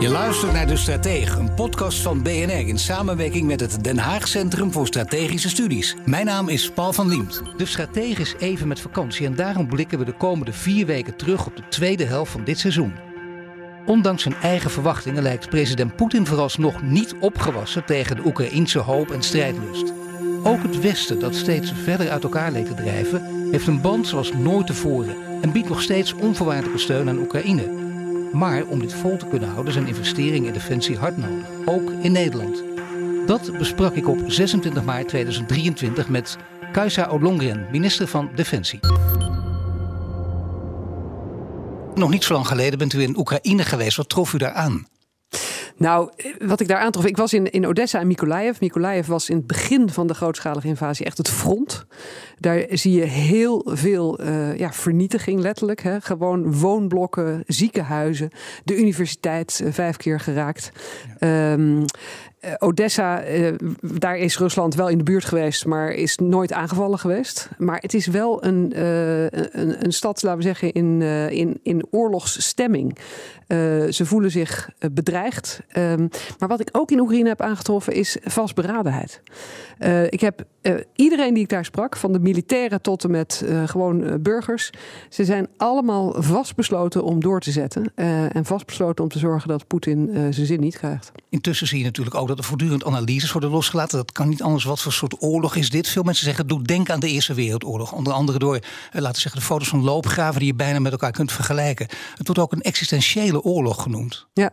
Je luistert naar De Stratege, een podcast van BNR in samenwerking met het Den Haag Centrum voor Strategische Studies. Mijn naam is Paul van Liemt. De Stratege is even met vakantie en daarom blikken we de komende vier weken terug op de tweede helft van dit seizoen. Ondanks zijn eigen verwachtingen lijkt president Poetin vooralsnog niet opgewassen tegen de Oekraïnse hoop en strijdlust. Ook het Westen, dat steeds verder uit elkaar leek te drijven, heeft een band zoals nooit tevoren en biedt nog steeds onvoorwaardelijke steun aan Oekraïne. Maar om dit vol te kunnen houden zijn investeringen in defensie hard nodig, ook in Nederland. Dat besprak ik op 26 maart 2023 met Kajsa Ollongren, minister van Defensie. Nog niet zo lang geleden bent u in Oekraïne geweest. Wat trof u daar aan? Nou, wat ik daar aantrof, ik was in, in Odessa en Mykolaiv. Mykolaiv was in het begin van de grootschalige invasie echt het front. Daar zie je heel veel uh, ja, vernietiging, letterlijk. Hè. Gewoon woonblokken, ziekenhuizen, de universiteit uh, vijf keer geraakt. Ja. Um, uh, Odessa, uh, daar is Rusland wel in de buurt geweest, maar is nooit aangevallen geweest. Maar het is wel een, uh, een, een, stad, laten we zeggen, in, in, in oorlogsstemming. ze voelen zich bedreigd. Um, maar wat ik ook in Oekraïne heb aangetroffen is vastberadenheid. ik heb iedereen die ik daar sprak, van de militairen tot en met gewoon burgers, ze zijn allemaal vastbesloten om door te zetten. en vastbesloten om te zorgen dat Poetin zijn zin niet krijgt. Intussen zie je natuurlijk ook dat er voortdurend analyses worden losgelaten. Dat kan niet anders. Wat voor soort oorlog is dit? Veel mensen zeggen, doe denk aan de Eerste Wereldoorlog. Onder andere door, eh, laten we zeggen, de foto's van loopgraven die je bijna met elkaar kunt vergelijken. Het wordt ook een existentiële oorlog genoemd. Ja,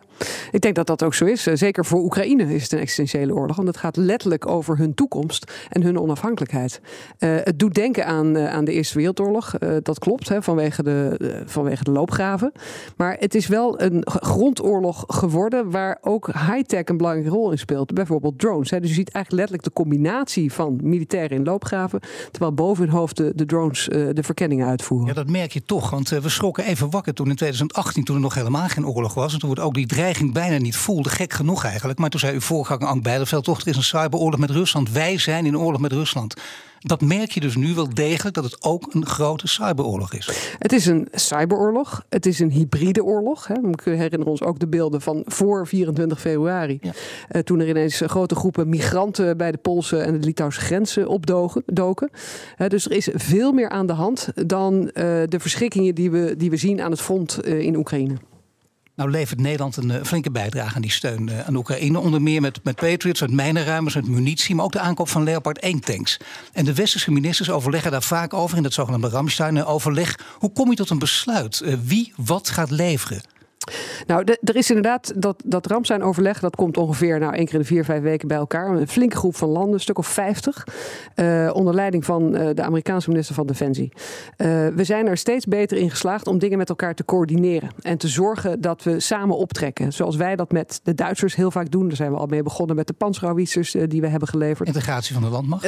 ik denk dat dat ook zo is. Zeker voor Oekraïne is het een existentiële oorlog. Want het gaat letterlijk over hun toekomst en hun onafhankelijkheid. Uh, het doet denken aan, aan de Eerste Wereldoorlog. Dat klopt, hè, vanwege, de, vanwege de loopgraven. Maar het is wel een grondoorlog geworden waar ook high-tech een belangrijke rol in Bijvoorbeeld drones. Hè. Dus je ziet eigenlijk letterlijk de combinatie van militairen in loopgraven. Terwijl boven hun hoofd de, de drones uh, de verkenningen uitvoeren. Ja, dat merk je toch. Want uh, we schrokken even wakker toen in 2018, toen er nog helemaal geen oorlog was. En toen we ook die dreiging bijna niet voelde. Gek genoeg eigenlijk. Maar toen zei uw voorganger Ank Bijleveld toch, er is een cyberoorlog met Rusland. Wij zijn in oorlog met Rusland dat merk je dus nu wel degelijk dat het ook een grote cyberoorlog is. Het is een cyberoorlog. Het is een hybride oorlog. Hè. We herinneren ons ook de beelden van voor 24 februari. Ja. Uh, toen er ineens grote groepen migranten bij de Poolse en de Litouwse grenzen opdoken. Uh, dus er is veel meer aan de hand dan uh, de verschrikkingen die we, die we zien aan het front in Oekraïne. Nou levert Nederland een uh, flinke bijdrage aan die steun uh, aan Oekraïne. Onder meer met, met Patriots, met mijnenruimers, met munitie... maar ook de aankoop van Leopard 1-tanks. En de westerse ministers overleggen daar vaak over... in dat zogenaamde Ramstein-overleg. Hoe kom je tot een besluit? Uh, wie wat gaat leveren? Nou, de, er is inderdaad dat, dat Ramstein-overleg. Dat komt ongeveer nou, één keer in de vier, vijf weken bij elkaar. Een flinke groep van landen, een stuk of vijftig. Uh, onder leiding van uh, de Amerikaanse minister van Defensie. Uh, we zijn er steeds beter in geslaagd om dingen met elkaar te coördineren. En te zorgen dat we samen optrekken. Zoals wij dat met de Duitsers heel vaak doen. Daar zijn we al mee begonnen met de panzerhauwitsers die we hebben geleverd. Integratie van de landmacht?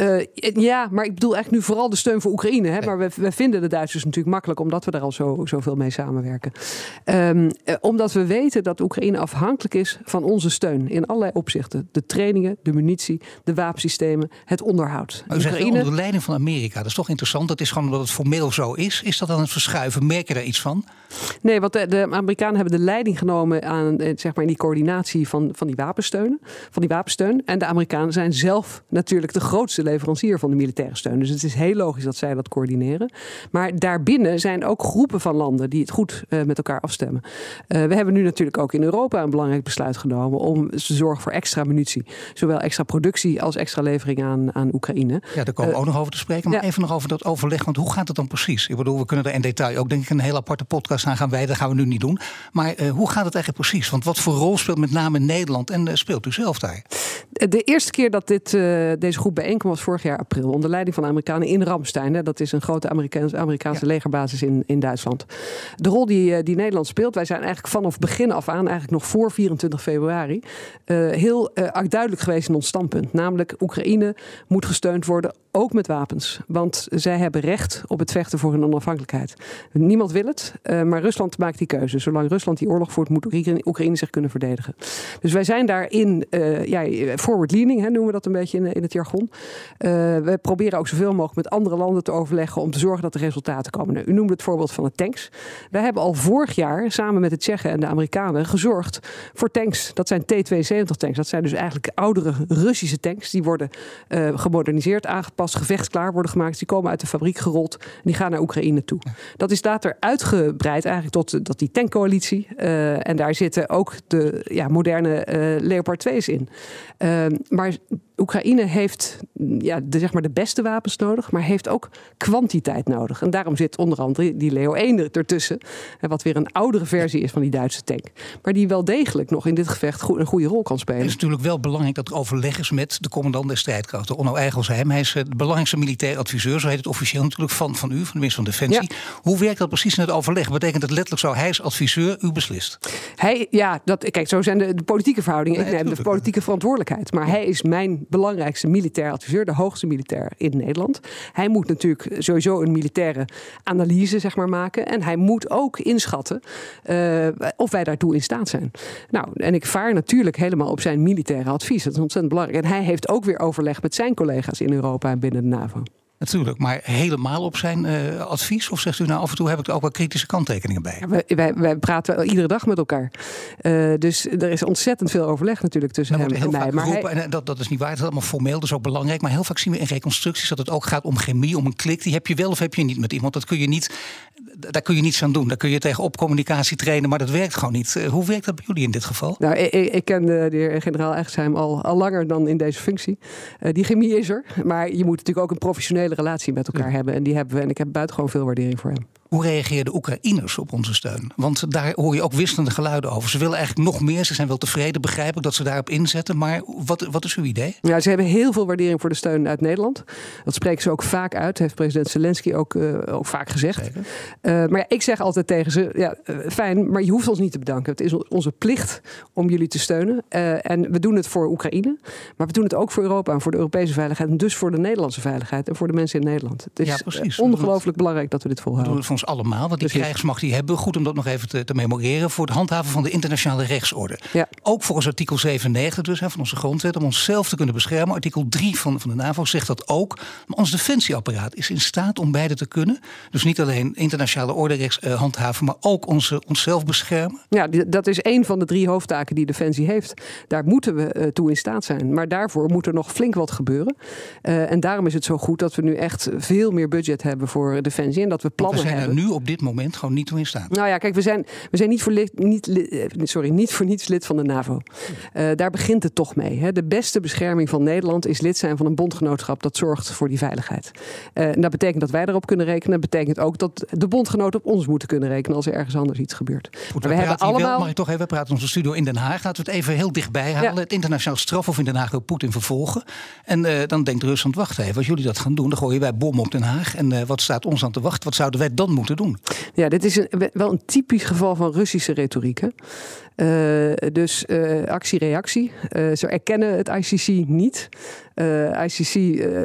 ja, maar ik bedoel eigenlijk nu vooral de steun voor Oekraïne. Hè? Maar we, we vinden de Duitsers natuurlijk makkelijk omdat we daar al zo, zoveel mee samenwerken. Um, omdat we weten dat Oekraïne afhankelijk is van onze steun in allerlei opzichten. De trainingen, de munitie, de wapensystemen, het onderhoud. Maar u Oekraïne... zegt onder leiding van Amerika. Dat is toch interessant. Dat is gewoon omdat het formeel zo is. Is dat dan het verschuiven? Merk je daar iets van? Nee, want de, de Amerikanen hebben de leiding genomen aan eh, zeg maar, in die coördinatie van, van, die wapensteun, van die wapensteun. En de Amerikanen zijn zelf natuurlijk de grootste leverancier van de militaire steun. Dus het is heel logisch dat zij dat coördineren. Maar daarbinnen zijn ook groepen van landen die het goed uh, met elkaar afstemmen. Uh, we hebben nu natuurlijk ook in Europa een belangrijk besluit genomen om te zorgen voor extra munitie. Zowel extra productie als extra levering aan, aan Oekraïne. Ja, daar komen we ook nog over te spreken. Maar even nog over dat overleg. Want hoe gaat het dan precies? Ik bedoel, we kunnen er in detail ook denk ik een hele aparte podcast aan gaan wijden. Dat gaan we nu niet doen. Maar hoe gaat het eigenlijk precies? Want wat voor rol speelt met name Nederland en speelt u zelf daar? De eerste keer dat dit, deze groep bijeenkwam was vorig jaar april. Onder leiding van de Amerikanen in Ramstein. Hè. Dat is een grote Amerikaanse, Amerikaanse legerbasis in, in Duitsland. De rol die, die Nederland speelt. Wij zijn eigenlijk vanaf begin af aan, eigenlijk nog voor 24 februari. heel duidelijk geweest in ons standpunt. Namelijk, Oekraïne moet gesteund worden, ook met wapens. Want zij hebben recht op het vechten voor hun onafhankelijkheid. Niemand wil het, maar Rusland maakt die keuze. Zolang Rusland die oorlog voert, moet Oekraïne zich kunnen verdedigen. Dus wij zijn daarin, uh, ja, forward leaning hè, noemen we dat een beetje in, het jargon. Uh, we proberen ook zoveel mogelijk met andere landen te overleggen om te zorgen dat er resultaten komen. Nou, u noemde het voorbeeld van de tanks. Wij hebben al vorig jaar samen met de En de Amerikanen gezorgd voor tanks. Dat zijn T-72 tanks. Dat zijn dus eigenlijk oudere Russische tanks. Die worden uh, gemoderniseerd, aangepast, gevechtsklaar worden gemaakt. Die komen uit de fabriek gerold en die gaan naar Oekraïne toe. Dat is later uitgebreid eigenlijk tot dat die tankcoalitie. Uh, en daar zitten ook de ja, moderne uh, Leopard 2's in. maar Oekraïne heeft ja, de, zeg maar de beste wapens nodig, maar heeft ook kwantiteit nodig. En daarom zit onder andere die Leo 1 ertussen. Wat weer een oudere versie is van die Duitse tank. Maar die wel degelijk nog in dit gevecht een goede rol kan spelen. Het is natuurlijk wel belangrijk dat er overleg is met de commandant der strijdkrachten, Onno Eigelsheim. Hij is de belangrijkste militair adviseur, zo heet het officieel natuurlijk, van, van u, van de minister van Defensie. Hoe werkt dat precies in het overleg? Betekent dat letterlijk zo, hij is adviseur, u beslist? Hij, ja, dat, kijk, zo zijn de, de politieke verhoudingen. Nee, ik neem de politieke verantwoordelijkheid. Maar hij is mijn belangrijkste militair adviseur, de hoogste militair in Nederland. Hij moet natuurlijk sowieso een militaire analyse zeg maar, maken. En hij moet ook inschatten uh, of wij daartoe in staat zijn. Nou, en ik vaar natuurlijk helemaal op zijn militaire advies. Dat is ontzettend belangrijk. En hij heeft ook weer overleg met zijn collega's in Europa en binnen de NAVO. Natuurlijk, maar helemaal op zijn uh, advies? Of zegt u nou af en toe heb ik er ook wel kritische kanttekeningen bij? Ja, wij, wij, wij, praten iedere dag met elkaar. Uh, dus er is ontzettend veel overleg natuurlijk tussen hem en mij. Maar geroepen, hij... en dat, dat is niet waar, het is allemaal formeel, dat is ook belangrijk. Maar heel vaak zien we in reconstructies dat het ook gaat om chemie, om een klik. Die heb je wel of heb je niet met iemand. Dat kun je niet, daar kun je niets aan doen. Daar kun je tegenop communicatie trainen, maar dat werkt gewoon niet. Uh, hoe werkt dat bij jullie in dit geval? Nou, ik, ik ken de, de heer generaal Echtsheim al, al langer dan in deze functie. die chemie is er, maar je moet natuurlijk ook een relatie met elkaar hebben. En die hebben we. En ik heb buitengewoon veel waardering voor hem. Hoe reageerden Oekraïners op onze steun? Want daar hoor je ook wisselende geluiden over. Ze willen eigenlijk nog meer. Ze zijn wel tevreden, begrijp ik, dat ze daarop inzetten. Maar wat, wat is uw idee? Ja, ze hebben heel veel waardering voor de steun uit Nederland. Dat spreken ze ook vaak uit. Heeft president Zelensky ook, uh, ook vaak gezegd. Uh, maar ja, ik zeg altijd tegen ze: ja, uh, fijn, maar je hoeft ons niet te bedanken. Het is onze plicht om jullie te steunen. en we doen het voor Oekraïne. Maar we doen het ook voor Europa en voor de Europese veiligheid. En dus voor de Nederlandse veiligheid en voor de mensen in Nederland. Het is ja, ongelooflijk belangrijk dat we dit volhouden ons allemaal. Want die Precies. krijgsmacht die hebben we. Goed om dat nog even te, te, memoreren. Voor het handhaven van de internationale rechtsorde. Ja. Ook volgens artikel 97 dus, hè, van onze grondwet. Om onszelf te kunnen beschermen. Artikel 3 van, van de NAVO zegt dat ook. Maar ons defensieapparaat is in staat om beide te kunnen. Dus niet alleen internationale orde rechts uh, handhaven. Maar ook onze, onszelf beschermen. Ja, dat is een van de drie hoofdtaken die Defensie heeft. Daar moeten we uh, toe in staat zijn. Maar daarvoor moet er nog flink wat gebeuren. Uh, en daarom is het zo goed dat we nu echt veel meer budget hebben voor Defensie. En dat we plannen hebben nu op dit moment gewoon niet toe in staat. Nou ja, kijk, we zijn, we zijn niet, voor niet, sorry, niet voor niets lid van de NAVO. Uh, daar begint het toch mee. Hè. De beste bescherming van Nederland is lid zijn van een bondgenootschap dat zorgt voor die veiligheid. Uh, en dat betekent dat wij erop kunnen rekenen. Dat betekent ook dat de bondgenoten op ons moeten kunnen rekenen als er ergens anders iets gebeurt. Goed, we, we hebben allemaal. Wel, mag ik toch even praten onze studio in Den Haag? Laten we het even heel dichtbij halen. Ja. Het internationaal strafhof in Den Haag wil Poetin vervolgen. En uh, dan denkt Rusland: wacht even, als jullie dat gaan doen, dan gooien wij bommen op Den Haag. En wat staat ons aan te wachten? Wat zouden wij dan doen? Ja, dit is wel een typisch geval van Russische retoriek. Hè? Uh, dus uh, actie-reactie. Uh, ze erkennen het ICC niet. ICC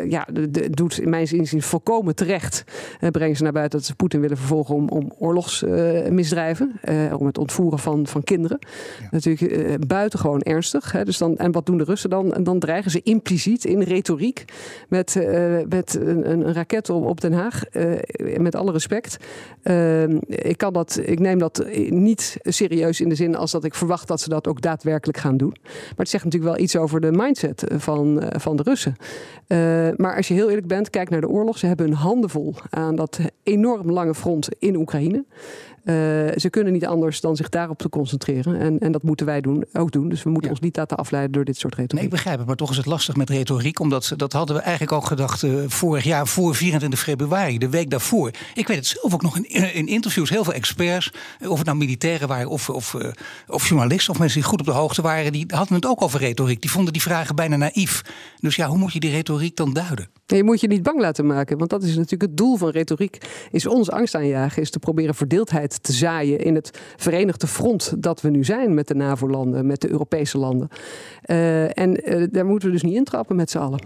ja, doet in mijn zin volkomen terecht. brengen ze naar buiten dat ze Poetin willen vervolgen om, om oorlogsmisdrijven. om het ontvoeren van, van kinderen. Ja. Natuurlijk buitengewoon ernstig. Hè? Dus dan, en wat doen de Russen dan? En dan dreigen ze impliciet in retoriek met, met een, een, raket op, op Den Haag. met alle respect. ik, kan dat, ik neem dat niet serieus in de zin als dat dat ik verwacht dat ze dat ook daadwerkelijk gaan doen. Maar het zegt natuurlijk wel iets over de mindset van, van de Russen. Uh, maar als je heel eerlijk bent, kijk naar de oorlog. Ze hebben hun handen vol aan dat enorm lange front in Oekraïne. Ze kunnen niet anders dan zich daarop te concentreren. En, en dat moeten wij doen, ook doen. Dus we moeten ons niet laten afleiden door dit soort retoriek. Nee, ik begrijp het, maar toch is het lastig met retoriek. Omdat dat hadden we eigenlijk ook gedacht vorig jaar voor 24 februari, de week daarvoor. Ik weet het zelf ook nog in, in interviews, heel veel experts, of het nou militairen waren of, of, of journalisten of mensen die goed op de hoogte waren, die hadden het ook over retoriek. Die vonden die vragen bijna naïef. Dus ja, hoe moet je die retoriek dan duiden? je moet je niet bang laten maken, want dat is natuurlijk het doel van retoriek. Is ons angst aanjagen, is te proberen verdeeldheid te zaaien in het verenigde front dat we nu zijn met de NAVO-landen, met de Europese landen. Uh, en uh, daar moeten we dus niet intrappen met z'n allen.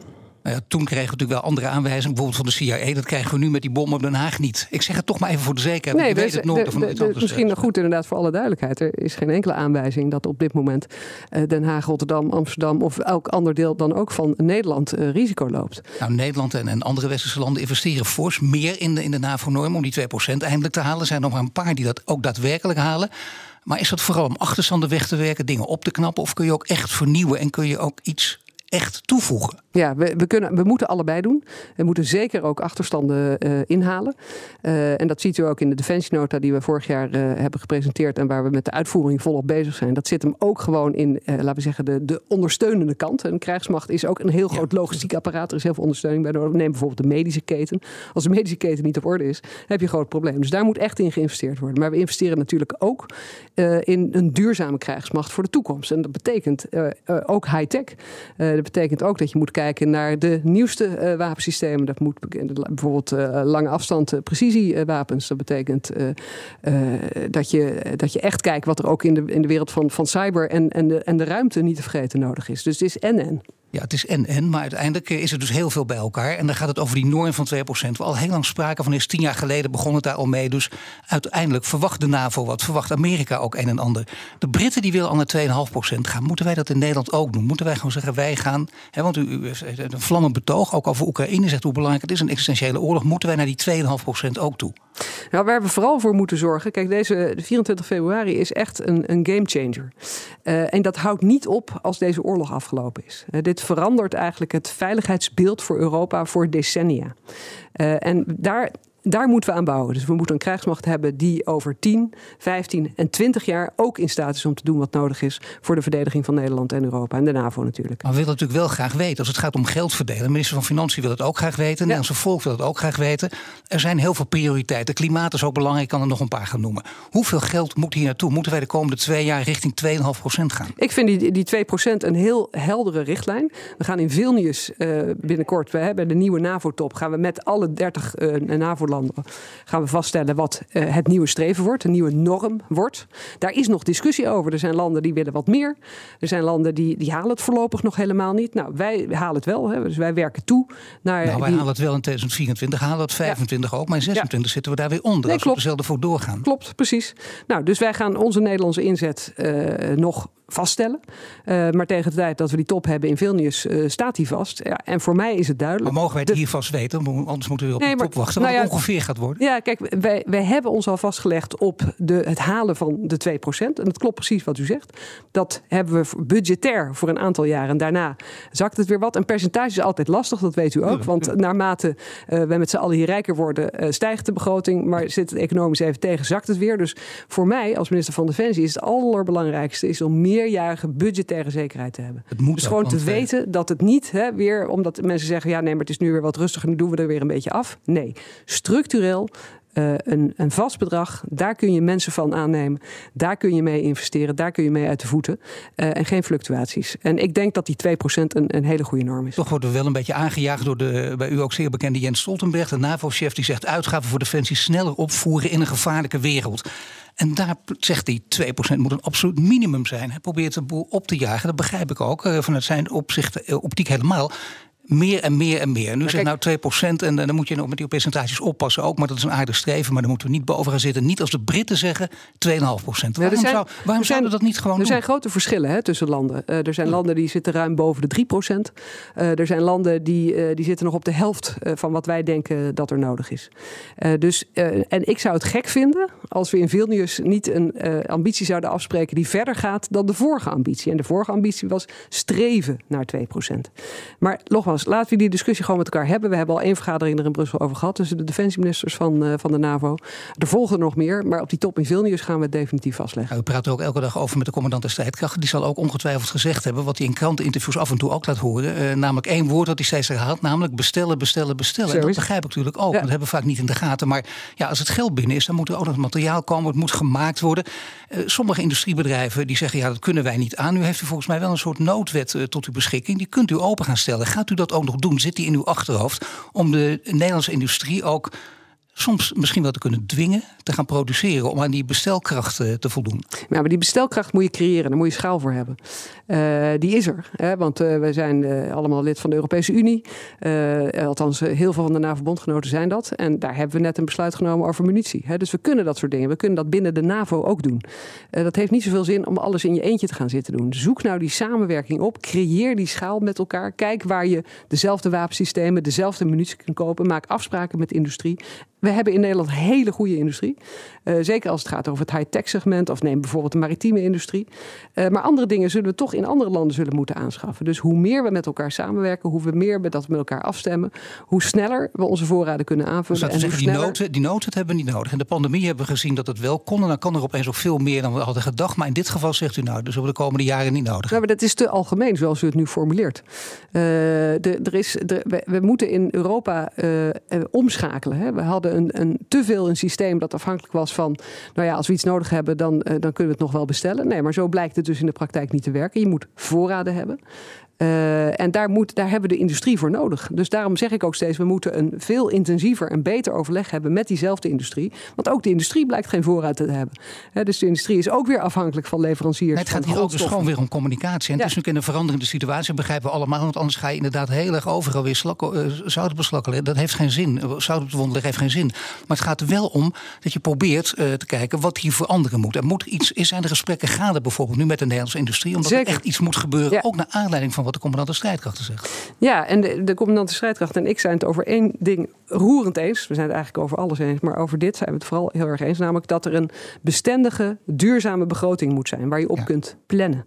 Nou ja, toen kregen we natuurlijk wel andere aanwijzingen, bijvoorbeeld van de CIA. Dat krijgen we nu met die bom op Den Haag niet. Ik zeg het toch maar even voor de zekerheid. Nee, weet het nooit van de, Misschien nog goed inderdaad voor alle duidelijkheid. Er is geen enkele aanwijzing dat op dit moment uh, Den Haag, Rotterdam, Amsterdam of elk ander deel dan ook van Nederland uh, risico loopt. Nou, Nederland en, en andere westerse landen investeren fors meer in de, in de NAVO-norm om die 2% eindelijk te halen. Er zijn nog maar een paar die dat ook daadwerkelijk halen. Maar is dat vooral om achterstanden weg te werken, dingen op te knappen? Of kun je ook echt vernieuwen en kun je ook iets echt toevoegen? Ja, we, we, kunnen, we moeten allebei doen. We moeten zeker ook achterstanden uh, inhalen. Uh, en dat ziet u ook in de defensienota die we vorig jaar uh, hebben gepresenteerd en waar we met de uitvoering volop bezig zijn. Dat zit hem ook gewoon in, laten we zeggen, de, de ondersteunende kant. Een krijgsmacht is ook een heel groot logistiek apparaat. Er is heel veel ondersteuning bij nodig. Neem bijvoorbeeld de medische keten. Als de medische keten niet op orde is, heb je een groot probleem. Dus daar moet echt in geïnvesteerd worden. Maar we investeren natuurlijk ook in een duurzame krijgsmacht voor de toekomst. En dat betekent ook high-tech. dat betekent ook dat je moet kijken naar de nieuwste uh, wapensystemen. Dat moet bijvoorbeeld uh, lange afstand uh, precisiewapens. Dat betekent dat, je, dat je echt kijkt wat er ook in de, in de wereld van, van cyber en, en, de, en de ruimte niet te vergeten nodig is. Dus het is en-en. Ja, het is en-en, maar uiteindelijk is er dus heel veel bij elkaar. En dan gaat het over die norm van 2%. We al heel lang sprake van is. Tien jaar geleden begon het daar al mee. Dus uiteindelijk verwacht de NAVO wat. Verwacht Amerika ook een en ander. De Britten die willen al naar 2,5% gaan. Moeten wij dat in Nederland ook doen? Moeten wij gewoon zeggen, wij gaan... Hè, want u, heeft een vlammend betoog, ook over Oekraïne zegt hoe belangrijk het is. Een existentiële oorlog. Moeten wij naar die 2,5% ook toe? Nou, waar we vooral voor moeten zorgen. Kijk, deze 24 februari is echt een, een game changer. Uh, en dat houdt niet op als deze oorlog afgelopen is. Uh, dit verandert eigenlijk het veiligheidsbeeld voor Europa voor decennia. Uh, en daar daar moeten we aan bouwen. Dus we moeten een krijgsmacht hebben die over 10, 15 en 20 jaar ook in staat is om te doen wat nodig is voor de verdediging van Nederland en Europa en de NAVO natuurlijk. Maar we willen natuurlijk wel graag weten, als het gaat om geld verdelen. De minister van Financiën wil het ook graag weten. Het Nederlandse volk wil het ook graag weten. Er zijn heel veel prioriteiten. Klimaat is ook belangrijk, ik kan er nog een paar gaan noemen. Hoeveel geld moet hier naartoe? Moeten wij de komende twee jaar richting 2,5% gaan? Ik vind die, die 2% een heel heldere richtlijn. We gaan in Vilnius uh, binnenkort, we hebben de nieuwe NAVO-top, gaan we met alle 30 uh, NAVO-landen gaan we vaststellen wat uh, het nieuwe streven wordt, een nieuwe norm wordt. Daar is nog discussie over. Er zijn landen die willen wat meer. Er zijn landen die, die halen het voorlopig nog helemaal niet. Nou, wij halen het wel. Hè. Dus wij werken toe naar. Nou, wij halen het wel in 2024, halen het 25 ook. Maar in 26 zitten we daar weer onder. Nee, als klopt. we dezelfde voor doorgaan. Klopt, precies. Nou, dus wij gaan onze Nederlandse inzet uh, nog vaststellen. Uh, maar tegen de tijd dat we die top hebben in Vilnius, uh, staat die vast. Ja, en voor mij is het duidelijk. Maar mogen wij het hier vast weten? Anders moeten we op nee, de top wachten. Wat nou ja, ongeveer gaat worden. Ja, kijk, wij, wij hebben ons al vastgelegd op de, het halen van de 2%. En dat klopt precies wat u zegt. Dat hebben we budgetair voor een aantal jaren. En daarna zakt het weer wat. Een percentage is altijd lastig, dat weet u ook. Want naarmate uh, wij met z'n allen hier rijker worden, stijgt de begroting. Maar zit het economisch even tegen, zakt het weer. Dus voor mij als minister van Defensie is het allerbelangrijkste is om meer meerjarige budgettaire zekerheid te hebben. Het moet dus gewoon te weten dat het niet hè, weer, omdat mensen zeggen: ja, nee, maar het is nu weer wat rustiger, nu doen we er weer een beetje af. Nee, structureel uh, een, een, vast bedrag. Daar kun je mensen van aannemen. Daar kun je mee investeren. Daar kun je mee uit de voeten. Uh, en geen fluctuaties. En ik denk dat die 2% een, een hele goede norm is. Toch wordt er wel een beetje aangejaagd door de bij u ook zeer bekende Jens Stoltenberg, de NAVO-chef, die zegt uitgaven voor defensie sneller opvoeren in een gevaarlijke wereld. En daar zegt hij 2% moet een absoluut minimum zijn. Hij probeert de boel op te jagen. Dat begrijp ik ook uh, vanuit zijn opzicht, optiek helemaal meer en meer en meer. Nu zegt nou 2% en dan moet je nog met die percentages oppassen ook. Maar dat is een aardig streven, maar daar moeten we niet boven gaan zitten. Niet als de Britten zeggen 2,5%. Waarom, zijn, zou, waarom zouden we dat niet gewoon er doen? Er zijn grote verschillen hè, tussen landen. Uh, er zijn landen die zitten ruim boven de 3%. Uh, er zijn landen die, uh, die zitten nog op de helft van wat wij denken dat er nodig is. dus, en ik zou het gek vinden als we in Vilnius niet een ambitie zouden afspreken die verder gaat dan de vorige ambitie. En de vorige ambitie was streven naar 2%. Maar nogmaals, laten we die discussie gewoon met elkaar hebben. We hebben al één vergadering er in Brussel over gehad tussen de defensieministers van, uh, van de NAVO. Er volgen er nog meer, maar op die top in Vilnius gaan we het definitief vastleggen. we praten ook elke dag over met de commandant der strijdkrachten. Die zal ook ongetwijfeld gezegd hebben, wat hij in kranteninterviews af en toe ook laat horen. Uh, namelijk één woord dat hij steeds herhaalt, namelijk bestellen, bestellen, bestellen. En dat begrijp ik natuurlijk ook, dat hebben we vaak niet in de gaten. Maar ja, als het geld binnen is, dan moet er ook nog materiaal komen, het moet gemaakt worden. Uh, sommige industriebedrijven die zeggen, ja, dat kunnen wij niet aan. U heeft u volgens mij wel een soort noodwet tot uw beschikking. Die kunt u open gaan stellen. Gaat u dat ook nog doen? Zit die in uw achterhoofd om de Nederlandse industrie ook soms misschien wel te kunnen dwingen te gaan produceren om aan die bestelkracht te voldoen. Ja, maar die bestelkracht moet je creëren, daar moet je schaal voor hebben. Uh, die is er, hè, want uh, wij zijn allemaal lid van de Europese Unie. althans, heel veel van de NAVO-bondgenoten zijn dat. En daar hebben we net een besluit genomen over munitie. Hè. Dus we kunnen dat soort dingen. We kunnen dat binnen de NAVO ook doen. dat heeft niet zoveel zin om alles in je eentje te gaan zitten doen. Zoek nou die samenwerking op. Creëer die schaal met elkaar. Kijk waar je dezelfde wapensystemen, dezelfde munitie kunt kopen. Maak afspraken met industrie. We hebben in Nederland hele goede industrie. Uh, zeker als het gaat over het high-tech segment of neem bijvoorbeeld de maritieme industrie. Uh, maar andere dingen zullen we toch in andere landen zullen moeten aanschaffen. Dus hoe meer we met elkaar samenwerken, hoe we meer we dat met elkaar afstemmen, hoe sneller we onze voorraden kunnen aanvullen. Dus en zeggen, sneller... die, noten, die noten hebben we niet nodig. In de pandemie hebben we gezien dat het wel kon. En dan kan er opeens ook veel meer dan we hadden gedacht. Maar in dit geval zegt u nou, dus over de komende jaren niet nodig. Ja, maar dat is te algemeen zoals u het nu formuleert. Uh, de, er is, de, we, we, moeten in Europa omschakelen. Hè. We hadden een, een, te veel een systeem dat afhankelijk was van, nou ja, als we iets nodig hebben, dan, dan kunnen we het nog wel bestellen. Nee, maar zo blijkt het dus in de praktijk niet te werken. Je moet voorraden hebben. Uh, en daar, moet, daar hebben we de industrie voor nodig. Dus daarom zeg ik ook steeds: we moeten een veel intensiever en beter overleg hebben met diezelfde industrie. Want ook de industrie blijkt geen voorraad te hebben. He, dus de industrie is ook weer afhankelijk van leveranciers. Het gaat hier ook dus gewoon weer om communicatie. En ja. het is natuurlijk in een veranderende situatie, begrijpen we allemaal. Want anders ga je inderdaad heel erg overal weer slak, uh, zout beslakken. Dat heeft geen zin. Zout op de wond heeft geen zin. Maar het gaat er wel om dat je probeert uh, te kijken wat hier veranderen moet. Er moet iets, zijn de gesprekken gaande bijvoorbeeld nu met de Nederlandse industrie, omdat Zeker. er echt iets moet gebeuren, ja. ook naar aanleiding van wat de commandant de strijdkrachten zegt. Ja, en de, de commandant de strijdkrachten en ik zijn het over één ding roerend eens. We zijn het eigenlijk over alles eens, maar over dit zijn we het vooral heel erg eens. Namelijk dat er een bestendige, duurzame begroting moet zijn waar je op ja. kunt plannen.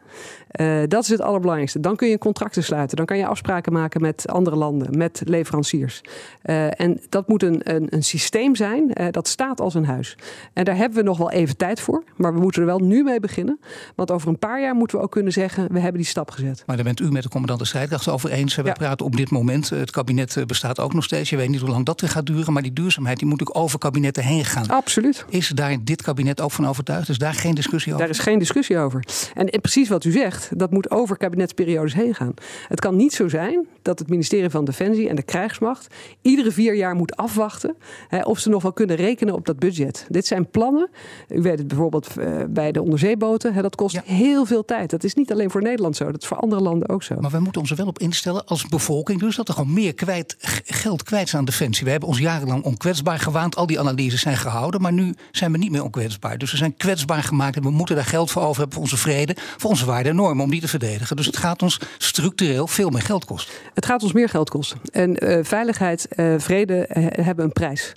Uh, dat is het allerbelangrijkste. Dan kun je contracten sluiten. Dan kan je afspraken maken met andere landen, met leveranciers. Uh, en dat moet een, een, een systeem zijn uh, dat staat als een huis. En daar hebben we nog wel even tijd voor. Maar we moeten er wel nu mee beginnen. Want over een paar jaar moeten we ook kunnen zeggen: we hebben die stap gezet. Maar daar bent u met de commandant de strijdkrachten over eens. We ja. praten op dit moment. Het kabinet bestaat ook nog steeds. Je weet niet hoe lang dat gaat duren. Maar die duurzaamheid die moet ook over kabinetten heen gaan. Absoluut. Is daar dit kabinet ook van overtuigd? Is daar geen discussie over? Daar is geen discussie over. En, en precies wat u zegt, dat moet over kabinetsperiodes heen gaan. Het kan niet zo zijn dat het ministerie van Defensie en de krijgsmacht iedere vier jaar moet afwachten hè, of ze nog wel kunnen rekenen op dat budget. Dit zijn plannen. U weet het bijvoorbeeld uh, bij de onderzeeboten. Hè, dat kost ja. heel veel tijd. Dat is niet alleen voor Nederland zo, dat is voor andere landen ook zo. Maar we moeten ons er wel op instellen als bevolking, dus dat er gewoon meer kwijt, geld kwijt is aan Defensie. We hebben ons jarenlang onkwetsbaar gewaand. Al die analyses zijn gehouden, maar nu zijn we niet meer onkwetsbaar. Dus we zijn kwetsbaar gemaakt en we moeten daar geld voor over hebben voor onze vrede, voor onze waarden en normen om die te verdedigen. Dus het gaat ons structureel veel meer geld kosten. Het gaat ons meer geld kosten. En uh, veiligheid, uh, vrede hebben een prijs.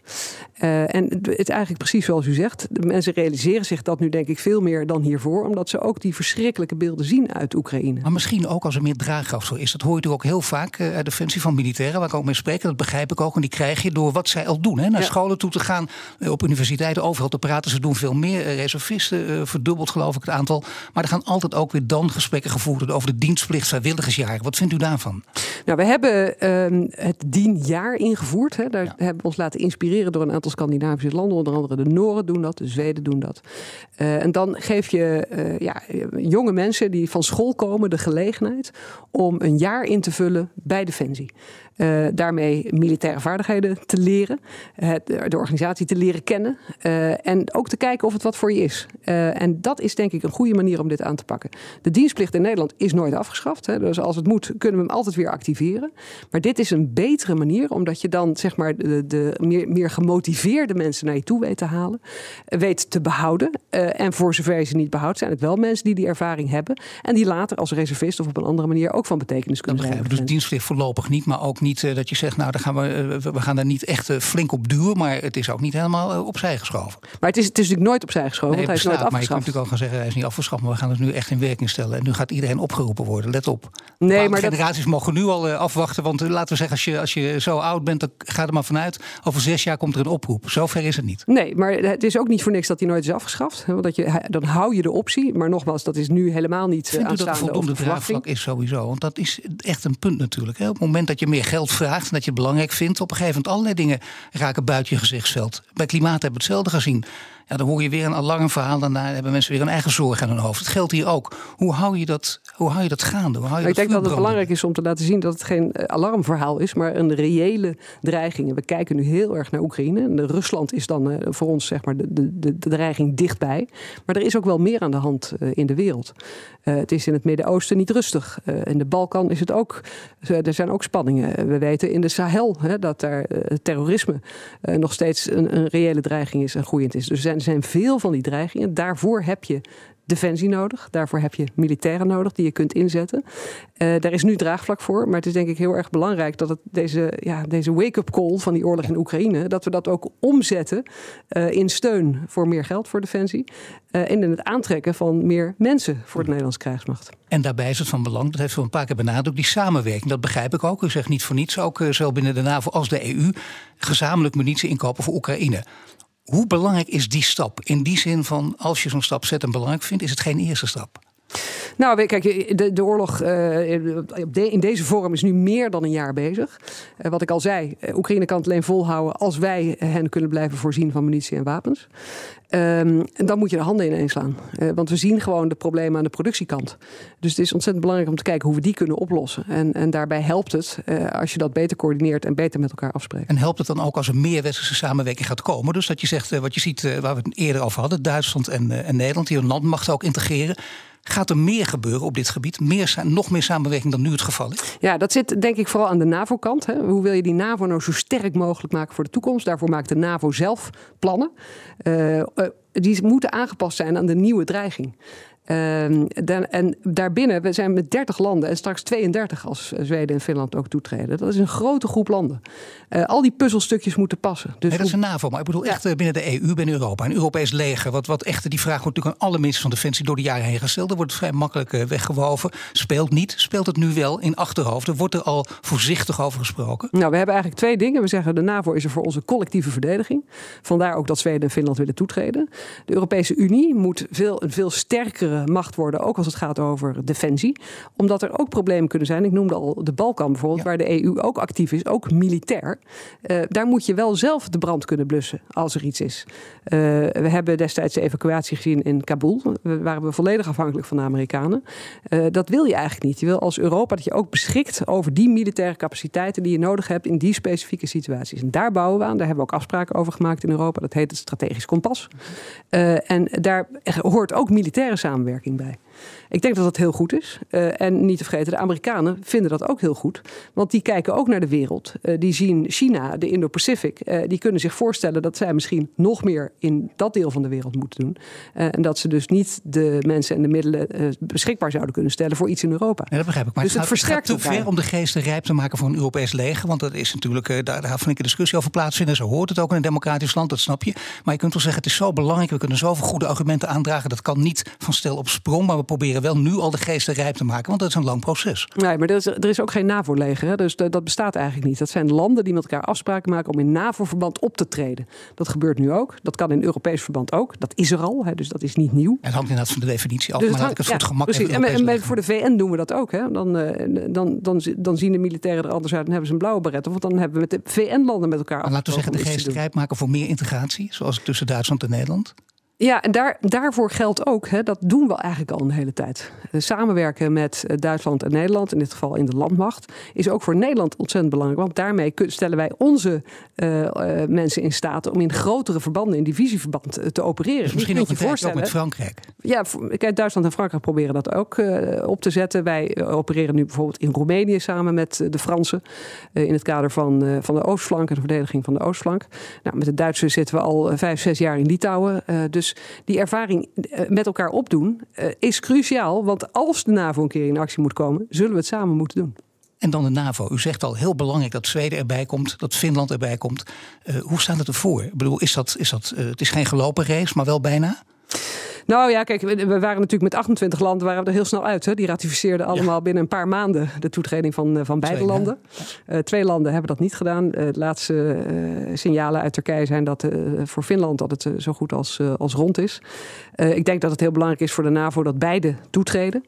En het is eigenlijk precies zoals u zegt. De mensen realiseren zich dat nu denk ik veel meer dan hiervoor. Omdat ze ook die verschrikkelijke beelden zien uit Oekraïne. Maar misschien ook als er meer draagkracht is. Dat hoor je ook heel vaak uit Defensie van militairen. Waar ik ook mee spreek. Dat begrijp ik ook. En die krijg je door wat zij al doen. Hè? Naar ja. scholen toe te gaan. Op universiteiten overal te praten. Ze doen veel meer. Reservisten verdubbeld geloof ik het aantal. Maar er gaan altijd ook weer dan gesprekken gevoerd worden over de dienstplicht vrijwilligersjaren. Wat vindt u daarvan? Nou, we hebben uh, het dienjaar ingevoerd. Hè. Daar ja. hebben we ons laten inspireren door een aantal Scandinavische landen. Onder andere de Noren doen dat, de Zweden doen dat. Uh, en dan geef je uh, ja, jonge mensen die van school komen de gelegenheid om een jaar in te vullen bij Defensie. Uh, daarmee militaire vaardigheden te leren, het, de organisatie te leren kennen uh, en ook te kijken of het wat voor je is. Uh, en dat is denk ik een goede manier om dit aan te pakken. De dienstplicht in Nederland is nooit afgeschaft. Hè, dus als het moet, kunnen we hem altijd weer activeren. Maar dit is een betere manier, omdat je dan zeg maar de, de meer, meer gemotiveerde mensen naar je toe weet te halen, weet te behouden. en voor zover je ze niet behoudt, zijn het wel mensen die die ervaring hebben en die later als reservist of op een andere manier ook van betekenis kunnen zijn. Dus dienstplicht voorlopig niet, maar ook niet niet dat je zegt, nou, dan gaan we, we gaan daar niet echt flink op duwen. Maar het is ook niet helemaal opzij geschoven. Maar het is, het is natuurlijk nooit opzij geschoven, want hij is nooit afgeschaft. Maar je kunt natuurlijk al gaan zeggen, hij is niet afgeschaft. Maar we gaan het nu echt in werking stellen. En nu gaat iedereen opgeroepen worden, let op. Nee, maar generaties mogen nu al afwachten. Want laten we zeggen, als je, als je zo oud bent, dan gaat er maar vanuit. Over zes jaar komt er een oproep. Zover is het niet. Nee, maar het is ook niet voor niks dat hij nooit is afgeschaft. Want dat je, dan hou je de optie. Maar nogmaals, dat is nu helemaal niet Vindt aanstaande dat voldoende draagvlak is sowieso? Want dat is echt een punt natuurlijk. Hè? Op het moment dat je meer geld vraagt en dat je het belangrijk vindt... op een gegeven moment allerlei dingen raken buiten je gezichtsveld. Bij klimaat hebben we hetzelfde gezien. Ja, dan hoor je weer een alarmverhaal. Daarna hebben mensen weer een eigen zorg aan hun hoofd. Het geldt hier ook. Hoe hou je dat, hoe hou je dat gaande? Hoe hou je ik denk dat het belangrijk is om te laten zien dat het geen eh, alarmverhaal is, maar een reële dreiging. we kijken nu heel erg naar Oekraïne. En Rusland is dan eh, voor ons zeg maar, de, de, de, dreiging dichtbij. Maar er is ook wel meer aan de hand eh, in de wereld. het is in het Midden-Oosten niet rustig. in de Balkan is het ook. er zijn ook spanningen. We weten in de Sahel hè, dat daar terrorisme nog steeds een, een reële dreiging is en groeiend is. Dus er zijn zijn veel van die dreigingen. Daarvoor heb je defensie nodig. Daarvoor heb je militairen nodig die je kunt inzetten. Uh, daar is nu draagvlak voor. Maar het is denk ik heel erg belangrijk dat het deze, ja, deze wake-up call van die oorlog in Oekraïne, dat we dat ook omzetten uh, in steun voor meer geld voor defensie. Uh, en in het aantrekken van meer mensen voor de Nederlandse krijgsmacht. En daarbij is het van belang, dat heeft u een paar keer benadrukt, die samenwerking. Dat begrijp ik ook. U zegt niet voor niets, ook zowel binnen de NAVO als de EU, gezamenlijk munitie inkopen voor Oekraïne. Hoe belangrijk is die stap? In die zin van, als je zo'n stap zet en belangrijk vindt, is het geen eerste stap. Nou, kijk, de, de oorlog uh, in deze vorm is nu meer dan een jaar bezig. Uh, wat ik al zei, Oekraïne kan het alleen volhouden als wij hen kunnen blijven voorzien van munitie en wapens. Um, dan moet je de handen ineens slaan. Want we zien gewoon de problemen aan de productiekant. Dus het is ontzettend belangrijk om te kijken hoe we die kunnen oplossen. En, en daarbij helpt het als je dat beter coördineert en beter met elkaar afspreekt. En helpt het dan ook als er meer westerse samenwerking gaat komen? Dus dat je zegt, wat je ziet waar we het eerder over hadden, Duitsland en, en Nederland, die hun landmacht ook integreren. Gaat er meer gebeuren op dit gebied? Meer, nog meer samenwerking dan nu het geval is? Ja, dat zit denk ik vooral aan de NAVO-kant. Hoe wil je die NAVO nou zo sterk mogelijk maken voor de toekomst? Daarvoor maakt de NAVO zelf plannen. Uh, die moeten aangepast zijn aan de nieuwe dreiging. Uh, dan, en daarbinnen, we zijn met 30 landen en straks 32 als Zweden en Finland ook toetreden. Dat is een grote groep landen. Uh, al die puzzelstukjes moeten passen. Dus nee, dat is een NAVO, maar ik bedoel echt eh, binnen de EU, binnen Europa. Een Europees leger, wat, wat echt, die vraag wordt natuurlijk aan alle ministers van Defensie door de jaren heen gesteld. Er wordt vrij makkelijk uh, weggewoven. Speelt niet, speelt het nu wel in achterhoofden? Wordt er al voorzichtig over gesproken? Nou, we hebben eigenlijk twee dingen. We zeggen de NAVO is er voor onze collectieve verdediging. Vandaar ook dat Zweden en Finland willen toetreden. De Europese Unie moet veel, een veel sterkere macht worden, ook als het gaat over defensie. Omdat er ook problemen kunnen zijn. Ik noemde al de Balkan bijvoorbeeld, waar de EU ook actief is, ook militair. Uh, daar moet je wel zelf de brand kunnen blussen als er iets is. Uh, we hebben destijds de evacuatie gezien in Kabul. We waren we volledig afhankelijk van de Amerikanen. Uh, dat wil je eigenlijk niet. Je wil als Europa dat je ook beschikt over die militaire capaciteiten die je nodig hebt in die specifieke situaties. En daar bouwen we aan. Daar hebben we ook afspraken over gemaakt in Europa. Dat heet het strategisch kompas. en daar hoort ook militaire samenwerking samenwerking bij. Ik denk dat dat heel goed is. Uh, en niet te vergeten, de Amerikanen vinden dat ook heel goed. Want die kijken ook naar de wereld. Uh, die zien China, de Indo-Pacific. Uh, die kunnen zich voorstellen dat zij misschien nog meer in dat deel van de wereld moeten doen. en dat ze dus niet de mensen en de middelen beschikbaar zouden kunnen stellen voor iets in Europa. Ja, dat begrijp ik. Maar dus het, het versterkt te ver om de geesten rijp te maken voor een Europees leger. Want dat is natuurlijk, daar, daar vind ik een discussie over plaatsvinden. Zo hoort het ook in een democratisch land, dat snap je. Maar je kunt wel zeggen, het is zo belangrijk. We kunnen zoveel goede argumenten aandragen. Dat kan niet van stel op sprong. Maar we proberen wel nu al de geesten rijp te maken, want dat is een lang proces. Nee, maar er is, er is ook geen NAVO-leger. Dus dat bestaat eigenlijk niet. Dat zijn landen die met elkaar afspraken maken om in NAVO-verband op te treden. Dat gebeurt nu ook. Dat kan in Europees verband ook. Dat is er al, hè, dus dat is niet nieuw. Het hangt inderdaad van de definitie af, dus maar hangt, het voor het gemak precies. En, en, voor de VN doen we dat ook. Hè. Dan, uh, dan, dan, dan zien de militairen er anders uit en hebben ze een blauwe beret. Of dan hebben we met de VN-landen met elkaar afgesproken. Laten we zeggen, de geesten rijp maken voor meer integratie, zoals tussen Duitsland en Nederland? Ja, en daar, daarvoor geldt ook, hè, dat doen we eigenlijk al een hele tijd. Samenwerken met eh, Duitsland en Nederland, in dit geval in de landmacht, is ook voor Nederland ontzettend belangrijk. Want daarmee stellen wij onze uh, uh, mensen in staat om in grotere verbanden, in divisieverband, te opereren. Dus misschien ook je voorstellen. met Frankrijk. Ja, kijk, Duitsland en Frankrijk proberen dat ook op te zetten. Wij opereren nu bijvoorbeeld in Roemenië samen met de Fransen. in het kader van, van de Oostflank en de verdediging van de Oostflank. Nou, met de Duitsers zitten we al vijf, zes jaar in Litouwen. dus die ervaring eh, met elkaar opdoen eh, is cruciaal. Want als de NAVO een keer in actie moet komen, zullen we het samen moeten doen. en dan de NAVO. U zegt al heel belangrijk dat Zweden erbij komt, dat Finland erbij komt. Uh, hoe staat het ervoor? Ik bedoel, is dat, is dat, het is geen gelopen race, maar wel bijna? Nou ja, kijk, we waren natuurlijk met 28 landen waren we er heel snel uit. Hè. Die ratificeerden allemaal binnen een paar maanden de toetreding van, eh, van beide landen. Uh, twee landen hebben dat niet gedaan. Uh, de laatste signalen uit Turkije zijn dat voor Finland dat het zo goed als, als rond is. ik denk dat het heel belangrijk is voor de NAVO dat beide toetreden.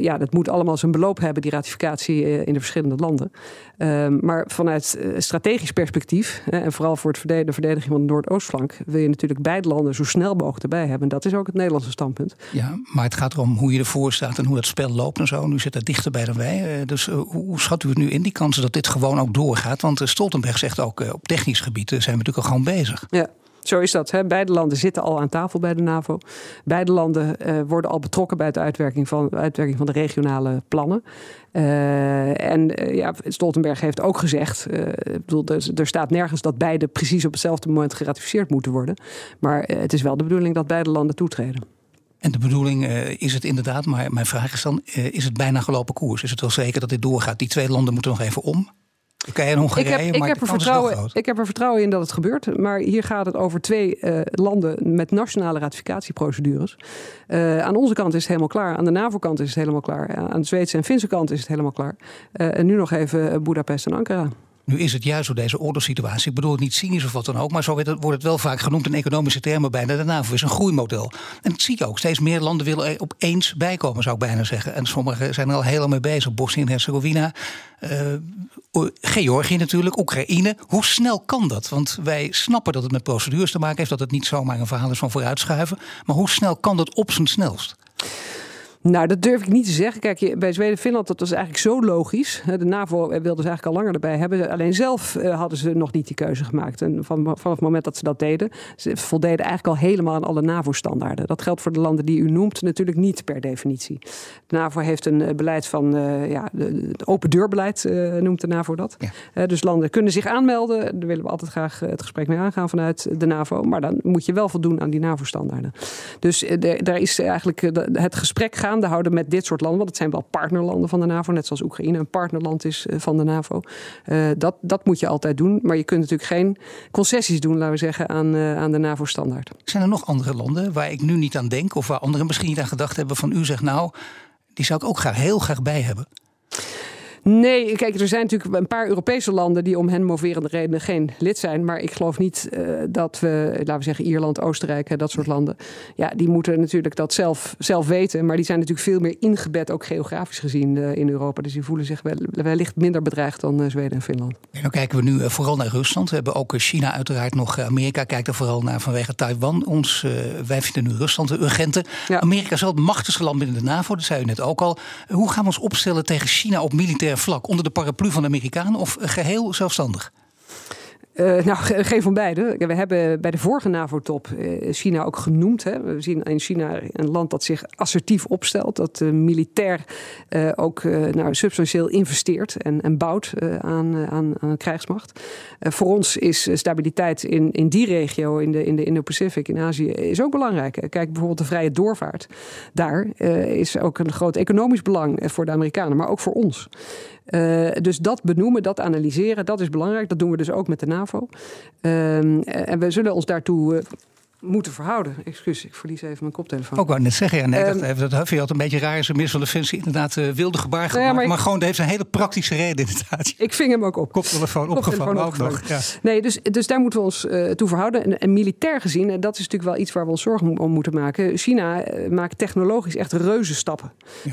Ja, dat moet allemaal zijn beloop hebben, die ratificatie in de verschillende landen. Ehm, maar vanuit strategisch perspectief, en vooral voor het de verdediging van de Noordoostflank, wil je natuurlijk beide landen zo snel mogelijk erbij hebben dat is ook het Nederlandse standpunt. Ja, maar het gaat erom hoe je ervoor staat en hoe dat spel loopt en zo. Nu zit het dichterbij dan wij. Eh, dus eh, hoe schat u het nu in, die kansen dat dit gewoon ook doorgaat? Want eh, Stoltenberg zegt ook op technisch gebied zijn we natuurlijk al gewoon bezig. Ja. Zo is dat. Hè. Beide landen zitten al aan tafel bij de NAVO. Beide landen worden al betrokken bij de uitwerking van, uitwerking van de regionale plannen. en ja, Stoltenberg heeft ook gezegd: bedoel, er, er, staat nergens dat beide precies op hetzelfde moment geratificeerd moeten worden. Maar het is wel de bedoeling dat beide landen toetreden. En de bedoeling is het inderdaad, maar mijn vraag is dan: is het bijna gelopen koers? Is het wel zeker dat dit doorgaat? Die twee landen moeten nog even om. Turkije en Hongarije, ik heb, ik heb er vertrouwen, Ik heb er vertrouwen in dat het gebeurt. Maar hier gaat het over twee uh, landen met nationale ratificatieprocedures. Uh, aan onze kant is het helemaal klaar. Aan de NAVO-kant is het helemaal klaar. Aan de Zweedse en Finse kant is het helemaal klaar. Uh, en nu nog even Budapest en Ankara. Nu is het juist door deze oorlogssituatie, ik bedoel het niet cynisch of wat dan ook, maar zo wordt het wel vaak genoemd in economische termen bijna. De NAVO is een groeimodel. En dat zie je ook. Steeds meer landen willen opeens bijkomen, zou ik bijna zeggen. En sommigen zijn er al lang mee bezig. Bosnië en Herzegovina, uh, Georgië natuurlijk, Oekraïne. Hoe snel kan dat? Want wij snappen dat het met procedures te maken heeft, dat het niet zomaar een verhaal is van vooruitschuiven. Maar hoe snel kan dat op zijn snelst? Nou, dat durf ik niet te zeggen. Kijk, bij Zweden en Finland, dat was eigenlijk zo logisch. De NAVO wilde ze eigenlijk al langer erbij hebben. Alleen zelf eh, hadden ze nog niet die keuze gemaakt. En van, vanaf het moment dat ze dat deden, ze voldeden eigenlijk al helemaal aan alle NAVO-standaarden. Dat geldt voor de landen die u noemt natuurlijk niet per definitie. De NAVO heeft een eh, beleid van, uh, ja, het open deurbeleid uh, noemt de NAVO dat. dus landen kunnen zich aanmelden. Daar willen we altijd graag het gesprek mee aangaan vanuit de NAVO. Maar dan moet je wel voldoen aan die NAVO-standaarden. Dus daar is eigenlijk het gesprek gaan houden met dit soort landen. Want het zijn wel partnerlanden van de NAVO, net zoals Oekraïne een partnerland is eh, van de NAVO. Uh, dat, dat moet je altijd doen. Maar je kunt natuurlijk geen concessies doen, laten we zeggen, aan, uh, aan de NAVO-standaard. Zijn er nog andere landen waar ik nu niet aan denk, of waar anderen misschien niet aan gedacht hebben van u zegt nou, die zou ik ook graag heel graag bij hebben? Nee, kijk, er zijn natuurlijk een paar Europese landen die om hen moverende redenen geen lid zijn. Maar ik geloof niet uh, dat we, laten we zeggen, Ierland, Oostenrijk, dat soort landen. Ja, die moeten natuurlijk dat zelf, zelf weten. Maar die zijn natuurlijk veel meer ingebed, ook geografisch gezien, uh, in Europa. Dus die voelen zich wel, wellicht minder bedreigd dan uh, Zweden en Finland. En dan kijken we nu vooral naar Rusland. We hebben ook China uiteraard nog. Amerika kijkt er vooral naar vanwege Taiwan. Ons, wij vinden nu Rusland de urgente. Ja. Amerika is wel het machtigste land binnen de NAVO, dat zei u net ook al. Hoe gaan we ons opstellen tegen China op militair vlak onder de paraplu van de Amerikanen of geheel zelfstandig? Uh, nou, geen van beide. We hebben bij de vorige NAVO-top uh, China ook genoemd. Hè. We zien in China een land dat zich assertief opstelt, dat uh, militair ook nou, substantieel investeert en, en bouwt aan, aan, krijgsmacht. voor ons is stabiliteit in, in die regio, in de, in de Indo-Pacific, in Azië, is ook belangrijk. Kijk bijvoorbeeld de vrije doorvaart. Daar is ook een groot economisch belang voor de Amerikanen, maar ook voor ons. Dus dat benoemen, dat analyseren, dat is belangrijk. Dat doen we dus ook met de NAVO. Uh, en we zullen ons daartoe uh, moeten verhouden. Excuus, ik verlies even mijn koptelefoon. Ook wou net zeggen, ja, nee, um, dat, dat je altijd een beetje raar. Is een minister van Defensie inderdaad uh, wilde gebaar gemaakt. Ja, maar, maar, gewoon, dat heeft een hele praktische reden inderdaad. Ik ving hem ook op. Koptelefoon, opgevangen ook nog. Ja. Nee, dus, dus daar moeten we ons uh, toe verhouden. En, en, militair gezien, en dat is natuurlijk wel iets waar we ons zorgen om moeten maken. China uh, maakt technologisch echt reuze stappen.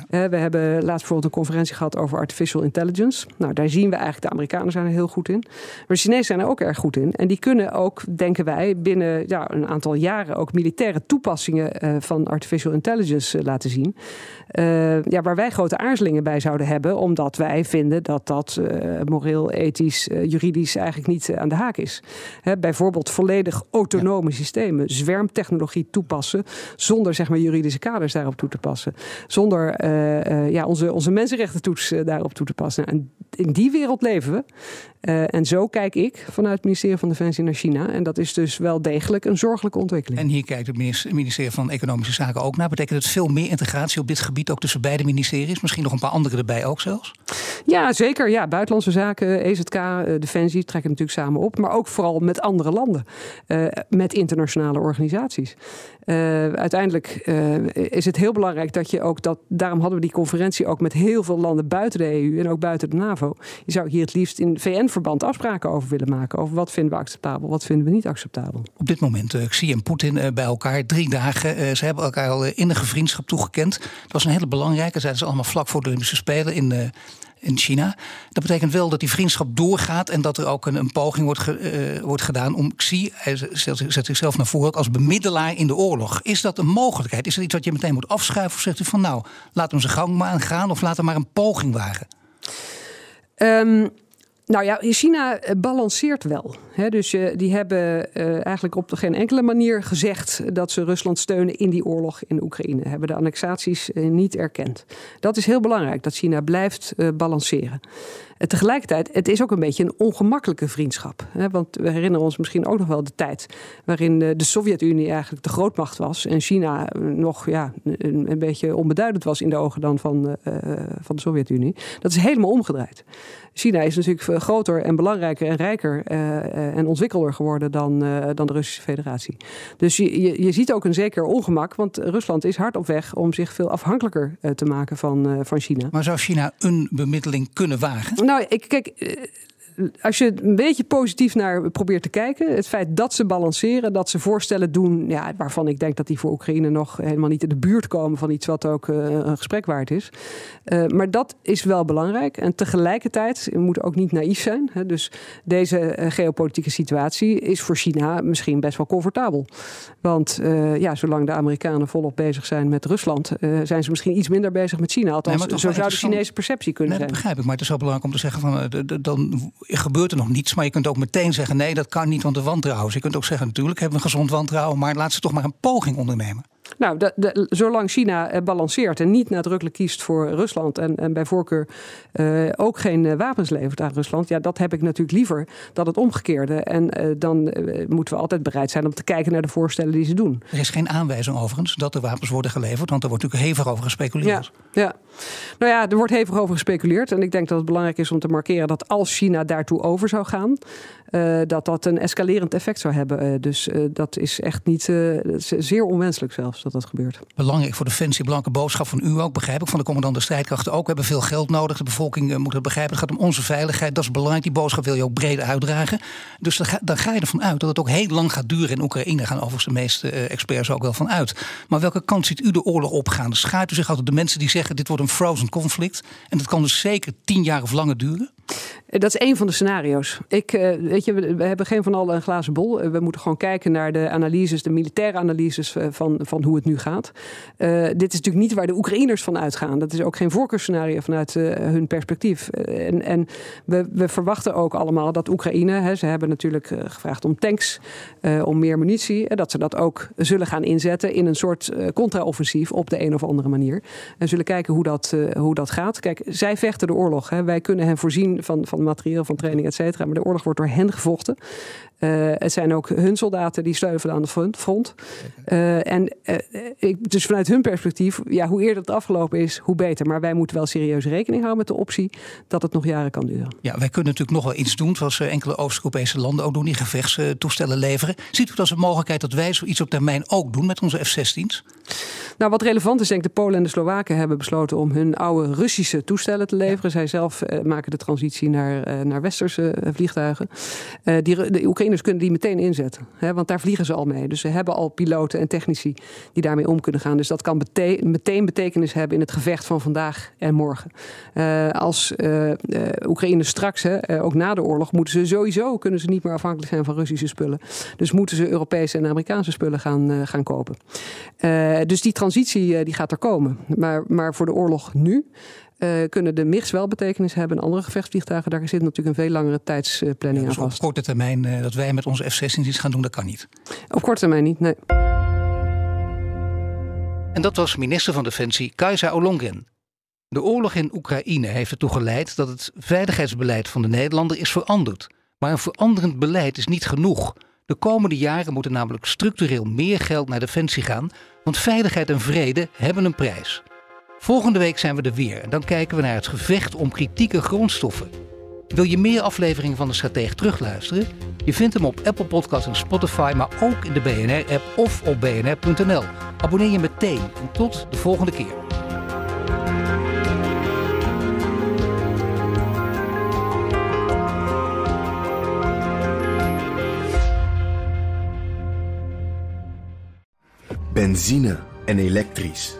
Ja. we hebben laatst bijvoorbeeld een conferentie gehad over artificial intelligence. Nou, daar zien we eigenlijk, de Amerikanen zijn er heel goed in. Maar de Chinezen zijn er ook erg goed in. En die kunnen ook, denken wij, binnen ja, een aantal jaren ook militaire toepassingen uh, van artificial intelligence uh, laten zien. Uh, ja, waar wij grote aarzelingen bij zouden hebben, omdat wij vinden dat dat moreel, ethisch, juridisch eigenlijk niet aan de haak is. Hè, bijvoorbeeld volledig autonome ja. systemen, zwermtechnologie toepassen, zonder zeg maar juridische kaders daarop toe te passen. Zonder ja, onze, onze mensenrechtentoets daarop toe te passen. En in die wereld leven we. En zo kijk ik vanuit het ministerie van Defensie naar China. En dat is dus wel degelijk een zorgelijke ontwikkeling. En hier kijkt het ministerie van Economische Zaken ook naar. Betekent het veel meer integratie op dit gebied ook tussen beide ministeries? Misschien nog een paar andere erbij ook zelfs? Ja, zeker. Ja, buitenlandse zaken, EZK, Defensie trekken natuurlijk samen op. Maar ook vooral met andere landen. met internationale organisaties. Uiteindelijk is het heel belangrijk dat je ook dat. Daarom hadden we die conferentie ook met heel veel landen buiten de EU en ook buiten de NAVO. Je zou hier het liefst in VN-verband afspraken over willen maken. Over wat vinden we acceptabel, wat vinden we niet acceptabel. Op dit moment, uh, Xi en Poetin uh, bij elkaar, drie dagen. Uh, ze hebben elkaar al innige vriendschap toegekend. Dat was een hele belangrijke. Zeiden ze allemaal vlak voor de Olympische Spelen in in China. Dat betekent wel dat die vriendschap doorgaat en dat er ook een, een poging wordt, ge, uh, wordt gedaan om Xi, hij zet, zichzelf naar voren als bemiddelaar in de oorlog. Is dat een mogelijkheid? Is dat iets wat je meteen moet afschuiven? Of zegt u van nou, laat hem zijn gang maar gaan of laat hem maar een poging wagen? Um, nou ja, China eh, balanceert wel. Dus uh, die hebben uh, eigenlijk op geen enkele manier gezegd dat ze Rusland steunen in die oorlog in Oekraïne. Hebben de annexaties niet erkend. Dat is heel belangrijk, dat China blijft balanceren. tegelijkertijd, het is ook een beetje een ongemakkelijke vriendschap. want we herinneren ons misschien ook nog wel de tijd waarin de Sovjet-Unie eigenlijk de grootmacht was. En China nog ja, een, een beetje onbeduidend was in de ogen dan van, van de Sovjet-Unie. Dat is helemaal omgedraaid. China is natuurlijk groter en belangrijker en rijker en ontwikkelder geworden dan, uh, dan de Russische Federatie. Dus je, je, je, ziet ook een zeker ongemak, want Rusland is hard op weg om zich veel afhankelijker te maken van, van China. Maar zou China een bemiddeling kunnen wagen? Nou, ik, kijk, als je een beetje positief naar probeert te kijken, het feit dat ze balanceren, dat ze voorstellen doen, ja, waarvan ik denk dat die voor Oekraïne nog helemaal niet in de buurt komen van iets wat ook uh, een gesprek waard is. Uh, maar dat is wel belangrijk. En tegelijkertijd, we moeten ook niet naïef zijn. Hè, dus deze uh, geopolitieke situatie is voor China misschien best wel comfortabel. Want ja, zolang de Amerikanen volop bezig zijn met Rusland, zijn ze misschien iets minder bezig met China. Althans, nee, zo zou de Chinese perceptie kunnen nee, zijn. Dat begrijp ik, maar het is wel belangrijk om te zeggen van dan gebeurt er nog niets. Maar je kunt ook meteen zeggen: nee, dat kan niet, want de wantrouwen. je kunt ook zeggen: natuurlijk hebben we een gezond wantrouwen, maar laat ze toch maar een poging ondernemen. Nou, de, de, zolang China eh, balanceert en niet nadrukkelijk kiest voor Rusland en, en bij voorkeur uh, ook geen uh, wapens levert aan Rusland, ja, dat heb ik natuurlijk liever dan het omgekeerde. En uh, dan moeten we altijd bereid zijn om te kijken naar de voorstellen die ze doen. Er is geen aanwijzing overigens dat er wapens worden geleverd, want er wordt natuurlijk hevig over gespeculeerd. Ja, ja. Nou ja, er wordt hevig over gespeculeerd. En ik denk dat het belangrijk is om te markeren dat als China daartoe over zou gaan, dat dat een escalerend effect zou hebben. Dus dat is echt niet zeer onwenselijk zelfs dat gebeurt. Belangrijk voor Defensie, belangrijke boodschap van u ook, begrijp ik, van de commandant de strijdkrachten ook. We hebben veel geld nodig, de bevolking moet het begrijpen. Het gaat om onze veiligheid, dat is belangrijk. Die boodschap wil je ook breed uitdragen. Dus dan ga, je ervan uit dat het ook heel lang gaat duren in Oekraïne. Gaan overigens de meeste experts ook wel van uit. Maar welke kant ziet u de oorlog opgaan? Schaart u zich altijd de mensen die zeggen dit wordt een frozen conflict en dat kan dus zeker tien jaar of langer duren? Dat is één van de scenario's. Ik, weet je, we, hebben geen van allen een glazen bol. We moeten gewoon kijken naar de analyses, de militaire analyses van, van hoe het nu gaat. Dit is natuurlijk niet waar de Oekraïners van uitgaan. Dat is ook geen voorkeursscenario vanuit hun perspectief. En en we, we, verwachten ook allemaal dat Oekraïne, hè, ze hebben natuurlijk gevraagd om tanks, om meer munitie, dat ze dat ook zullen gaan inzetten in een soort contra-offensief op de een of andere manier. En zullen kijken hoe dat, hoe dat gaat. Kijk, zij vechten de oorlog. Hè. Wij kunnen hen voorzien van, van materieel, van training, et cetera. Maar de oorlog wordt door hen gevochten. Uh, het zijn ook hun soldaten die sleutelen aan de front. Uh, en uh, ik, dus vanuit hun perspectief, ja, hoe eerder het afgelopen is, hoe beter. Maar wij moeten wel serieus rekening houden met de optie dat het nog jaren kan duren. Ja, wij kunnen natuurlijk nog wel iets doen, zoals enkele Oost-Europese landen ook doen, die gevechtstoestellen leveren. Ziet u dat als een mogelijkheid dat wij zoiets op termijn ook doen met onze F-16's? Nou, wat relevant is, denk ik, de Polen en de Slowaken hebben besloten om hun oude Russische toestellen te leveren. Ja. Zij zelf maken de transitie naar, naar westerse vliegtuigen. die, de Oekraïners kunnen die meteen inzetten, hè, want daar vliegen ze al mee. Dus ze hebben al piloten en technici die daarmee om kunnen gaan. Dus dat kan meteen betekenis hebben in het gevecht van vandaag en morgen. Uh, als uh, uh, Oekraïne straks, hè, ook na de oorlog, moeten ze sowieso kunnen ze niet meer afhankelijk zijn van Russische spullen. Dus moeten ze Europese en Amerikaanse spullen gaan, gaan kopen. dus die transitie die gaat er komen. Maar, maar voor de oorlog nu uh, kunnen de MIGs wel betekenis hebben. En andere gevechtsvliegtuigen, daar zit natuurlijk een veel langere tijdsplanning ja, dus aan vast. Op korte termijn uh, dat wij met onze F-16 iets gaan doen, dat kan niet. Op korte termijn niet, nee. En dat was minister van Defensie Kajsa Olongren. De oorlog in Oekraïne heeft ertoe geleid dat het veiligheidsbeleid van de Nederlander is veranderd. Maar een veranderend beleid is niet genoeg. De komende jaren moet er namelijk structureel meer geld naar defensie gaan, want veiligheid en vrede hebben een prijs. Volgende week zijn we er weer en dan kijken we naar het gevecht om kritieke grondstoffen. Wil je meer afleveringen van de Stratege terugluisteren? Je vindt hem op Apple Podcasts en Spotify, maar ook in de BNR-app of op bnr.nl. Abonneer je meteen en tot de volgende keer. Benzine en elektrisch.